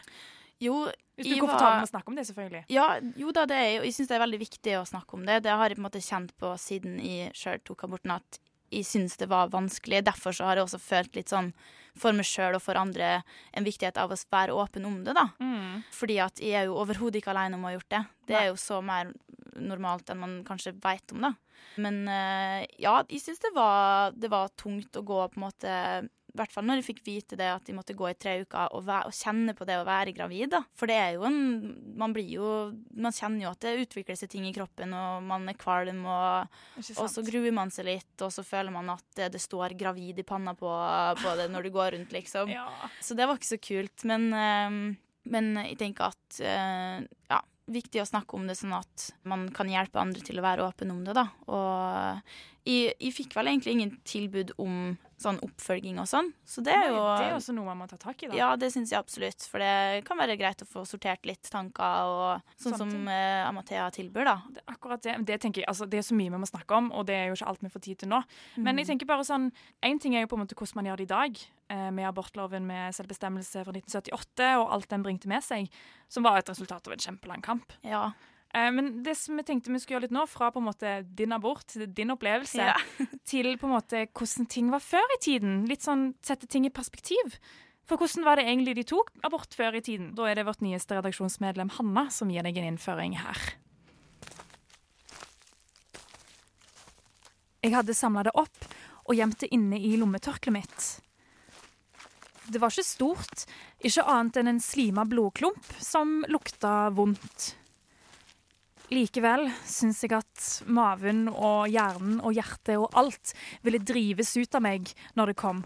jo Hvis du er komfortabel med å snakke om det, selvfølgelig. Ja, jo da, det er, jeg syns det er veldig viktig å snakke om det. Det har jeg på en måte kjent på siden jeg sjøl tok aborten, at jeg syns det var vanskelig. Derfor så har jeg også følt litt sånn for meg sjøl og for andre en viktighet av å være åpen om det, da. Mm. Fordi at jeg er jo overhodet ikke alene om å ha gjort det. Det er jo så mer normalt enn man kanskje veit om, da. Men eh, ja, jeg syns det, det var tungt å gå på en måte I hvert fall når jeg fikk vite det at de måtte gå i tre uker og, og kjenne på det å være gravid. da. For det er jo en Man blir jo Man kjenner jo at det utvikler seg ting i kroppen, og man er kvalm, og, og så gruer man seg litt, og så føler man at det, det står 'gravid' i panna på, på det når du går rundt, liksom. Ja. Så det var ikke så kult. Men, eh, men jeg tenker at eh, ja, viktig å snakke om det sånn at man kan hjelpe andre til å være åpen om det, da. Og jeg, jeg fikk vel egentlig ingen tilbud om sånn oppfølging og sånn, så det er jo det er også noe man må ta tak i, da. ja, det syns jeg absolutt. For det kan være greit å få sortert litt tanker, og sånn Samtidig. som eh, Amathea tilbyr, da. Det akkurat det. Det tenker jeg, altså, det er så mye vi må snakke om, og det er jo ikke alt vi får tid til nå. Men jeg tenker bare sånn, en ting er jo på en måte hvordan man gjør det i dag, eh, med abortloven med selvbestemmelse fra 1978 og alt den bringte med seg, som var et resultat av en kjempelang kamp. Ja. Eh, Men det som jeg tenkte vi skulle gjøre litt nå, fra på en måte din abort, din opplevelse, Ja. til på en måte hvordan ting var før i tiden. Litt sånn sette ting i perspektiv. For hvordan var det egentlig de tok abort før i tiden? Da er det vårt nyeste redaksjonsmedlem Hanna som gir deg en innføring her. Jeg hadde samla det opp og gjemt det inne i lommetørkleet mitt. Det var ikke stort, ikke annet enn en slima blodklump som lukta vondt. Likevel syns jeg at maven og hjernen og hjertet og alt ville drives ut av meg når det kom.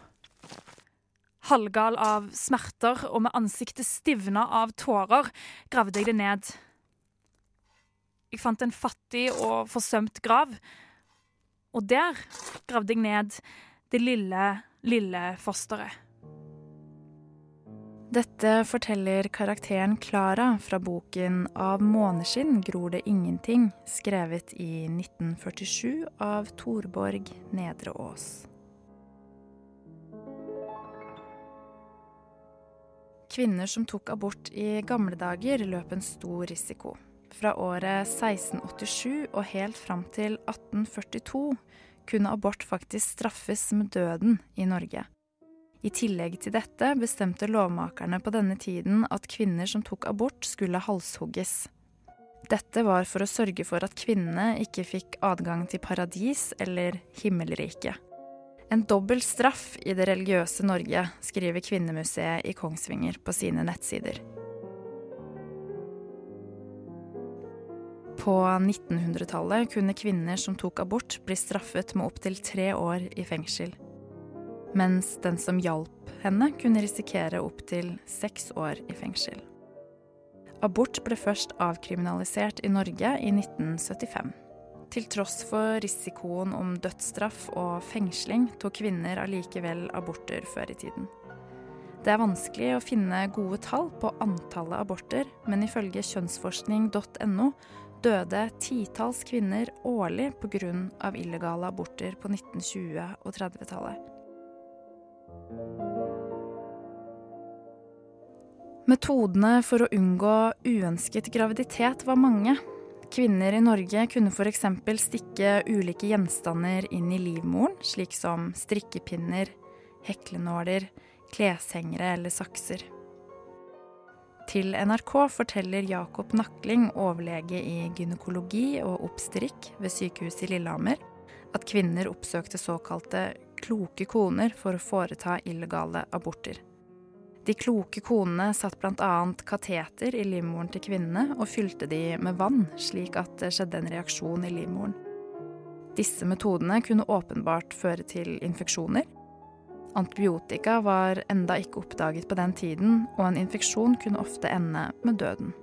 Halvgal av smerter og med ansiktet stivna av tårer gravde jeg det ned. Jeg fant en fattig og forsømt grav, og der gravde jeg ned det lille, lille fosteret. Dette forteller karakteren Klara fra boken 'Av måneskinn gror det ingenting', skrevet i 1947 av Torborg Nedre Ås. Kvinner som tok abort i gamle dager, løp en stor risiko. Fra året 1687 og helt fram til 1842 kunne abort faktisk straffes med døden i Norge. I tillegg til dette bestemte lovmakerne på denne tiden at kvinner som tok abort, skulle halshugges. Dette var for å sørge for at kvinnene ikke fikk adgang til paradis eller himmelriket. En dobbel straff i det religiøse Norge, skriver Kvinnemuseet i Kongsvinger på sine nettsider. På 1900-tallet kunne kvinner som tok abort, bli straffet med opptil tre år i fengsel. Mens den som hjalp henne, kunne risikere opptil seks år i fengsel. Abort ble først avkriminalisert i Norge i 1975. Til tross for risikoen om dødsstraff og fengsling tok kvinner allikevel aborter før i tiden. Det er vanskelig å finne gode tall på antallet aborter, men ifølge kjønnsforskning.no døde titalls kvinner årlig pga. illegale aborter på 1920- og 30-tallet. Metodene for å unngå uønsket graviditet var mange. Kvinner i Norge kunne f.eks. stikke ulike gjenstander inn i livmoren, slik som strikkepinner, heklenåler, kleshengere eller sakser. Til NRK forteller Jakob Nakling, overlege i gynekologi og oppstrikk ved sykehuset i Lillehammer, at kvinner oppsøkte såkalte kloke koner for å foreta illegale aborter. De kloke konene satt bl.a. kateter i livmoren til kvinnene og fylte de med vann, slik at det skjedde en reaksjon i livmoren. Disse metodene kunne åpenbart føre til infeksjoner. Antibiotika var enda ikke oppdaget på den tiden, og en infeksjon kunne ofte ende med døden.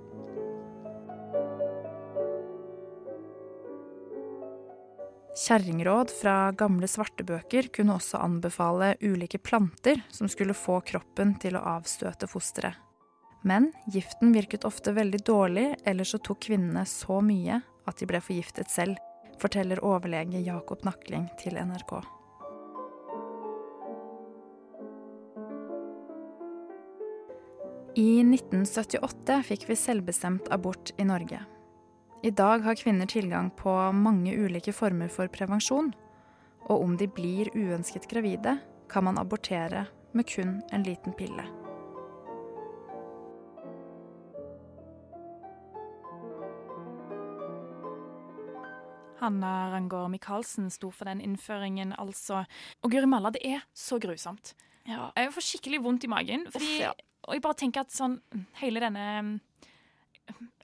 Kjerringråd fra gamle svartebøker kunne også anbefale ulike planter som skulle få kroppen til å avstøte fosteret. Men giften virket ofte veldig dårlig, eller så tok kvinnene så mye at de ble forgiftet selv, forteller overlege Jakob Nakling til NRK. I 1978 fikk vi selvbestemt abort i Norge. I dag har kvinner tilgang på mange ulike former for prevensjon. Og om de blir uønsket gravide, kan man abortere med kun en liten pille. Hanna Rangård Michaelsen sto for den innføringen, altså. Og Guri malla, det er så grusomt. Ja. Jeg får skikkelig vondt i magen. Fordi, Uff, ja. Og jeg bare tenker at sånn hele denne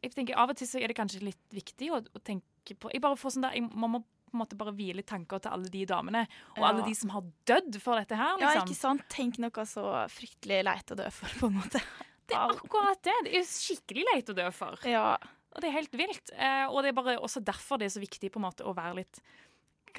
Jeg tenker Av og til så er det kanskje litt viktig å, å tenke på Jeg bare får sånn der, jeg, Man må på en måte bare hvile tanker til alle de damene, og Ja. alle de som har dødd for dette her. Ja, liksom. ikke sant? Tenk noe så fryktelig leit å dø for, på en måte. Det er akkurat det. Det er jo skikkelig leit å dø for. Ja. Og det er helt vilt. Eh, og det er bare også derfor det er så viktig på en måte å være litt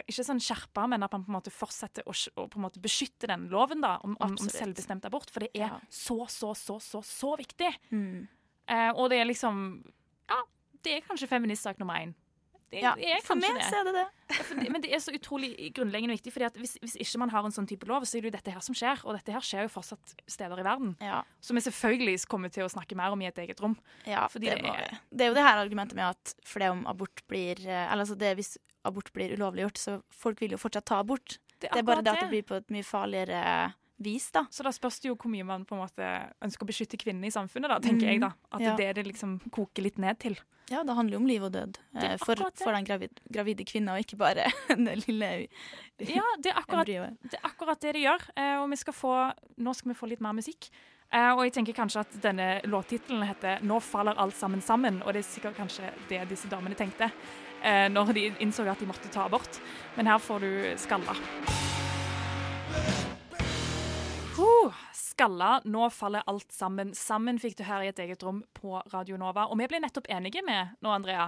ikke sånn skjerpa, men at man på en måte fortsetter å, å måte beskytte den loven da, om, om, om selvbestemt abort. For det er Ja. så, så, så, så, så viktig. Mm. Eh, og det er liksom Ja, det er kanskje feministsak nummer én. Det, Ja, det for meg det. er det det. Men det er så utrolig grunnleggende viktig. fordi at hvis, hvis ikke man har en sånn type lov, så er det jo dette her som skjer. Og dette her skjer jo fortsatt steder i verden. Ja. Som vi selvfølgelig kommer til å snakke mer om i et eget rom. Ja, det, er- det er jo det her argumentet med at for det om abort blir eh, Eller altså det hvis abort blir ulovliggjort, så folk vil jo fortsatt ta abort. Det er, bare det at det blir på et mye farligere vis, da. Så da spørs det jo hvor mye man på en måte ønsker å beskytte kvinnene i samfunnet, da, tenker jeg da. At Ja. det er det det liksom koker litt ned til. Ja, det handler jo om liv og død eh, for, for den gravid, gravide kvinna, og ikke bare det lille Ja, det er akkurat det, er akkurat det, det gjør. Eh, og vi skal få, nå skal vi få litt mer musikk. Eh, og jeg tenker kanskje at denne låttittelen heter 'Nå faller alt sammen sammen', og det er sikkert kanskje det disse damene tenkte eh, når de innså at de måtte ta abort. Men her får du skalla. Skalla, nå faller alt sammen. Sammen fikk du her i et eget rom på Radio Nova. Og vi ble nettopp enige med nå, Andrea,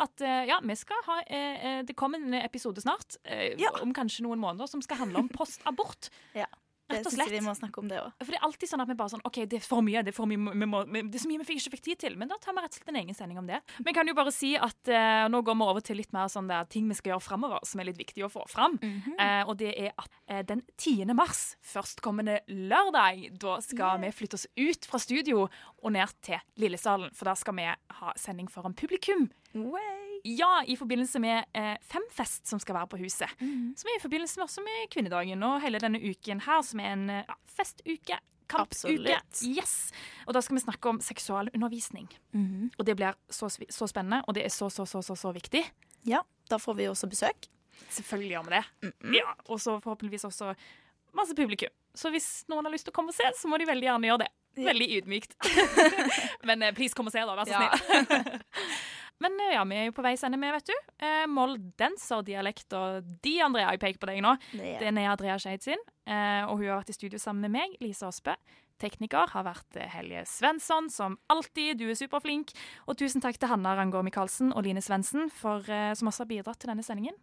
at eh, ja, vi skal ha eh, eh, Det kommer en episode snart, eh, om kanskje noen måneder, som skal handle om postabort. Ja. Det Rett og slett. slett. vi må snakke om det også. For det er alltid sånn at vi bare sånn OK, det er for mye. Det er, for mye, vi må, det er så mye vi ikke fikk tid til. Men da tar vi rett og slett en egen sending om det. Vi kan jo bare si at eh, nå går vi over til litt mer sånn der ting vi skal gjøre framover, som er litt viktig å få fram. eh, og det er at eh, den 10. mars, førstkommende lørdag, da skal vi flytte oss ut fra studio og ned til Lillesalen. For da skal vi ha sending foran publikum. Ja, i forbindelse med eh, Femfest som skal være på huset. Som er i forbindelse med, også med kvinnedagen og hele denne uken her, som er en ja, festuke. Kampuke. Absolutt. Yes. Og da skal vi snakke om seksualundervisning. Mhm. Og det blir så, så spennende, og det er så, så, så, så, så viktig. Ja, da får vi også besøk. Selvfølgelig gjør vi det. Ja, og så forhåpentligvis også masse publikum. Så hvis noen har lyst til å komme og se, så må de veldig gjerne gjøre det. Veldig ydmykt. Men eh, please, kom og se, da. Vær så snill. Men eh, ja, vi er jo på veis ende med, vet du. Eh, Moldenserdialekt og de, Andrea, jeg peker på deg nå. Det er- er Andrea Skeid sin. Eh, og hun har vært i studio sammen med meg, Lise Aasbø. Tekniker har vært eh, Helje Svensson, som alltid. Du er superflink. Og tusen takk til Hanna Rangård Michaelsen og Line Svendsen, eh, som også har bidratt til denne sendingen.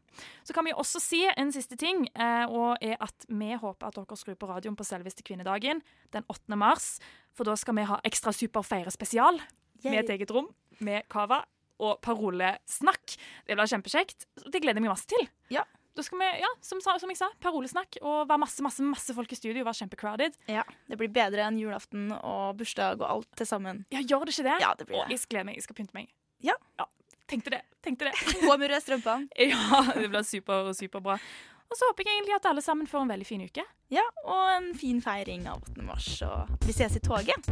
Så kan vi også si en siste ting, eh, og er at vi håper at dere skrur på radioen på selveste kvinnedagen den 8. mars. For da skal vi ha Ekstra super feire spesial med et eget rom med cava og parolesnakk. Det blir kjempekjekt. Det gleder jeg meg masse til. Ja. Da skal vi, ja, som, som jeg sa, parolesnakk og være masse masse, masse folk i studio. Være kjempecrowded. Ja, Det blir bedre enn julaften og bursdag og alt til sammen. Ja, gjør det ikke det? Ja, det blir Å, Og jeg gleder meg. Jeg skal pynte meg. Ja. Tenkte det. Tenkte det. På med røde strømper. ja, det blir super, superbra. Og så håper jeg egentlig at alle sammen får en veldig fin uke. Ja, og en fin feiring av 8. mars. Og vi ses i toget.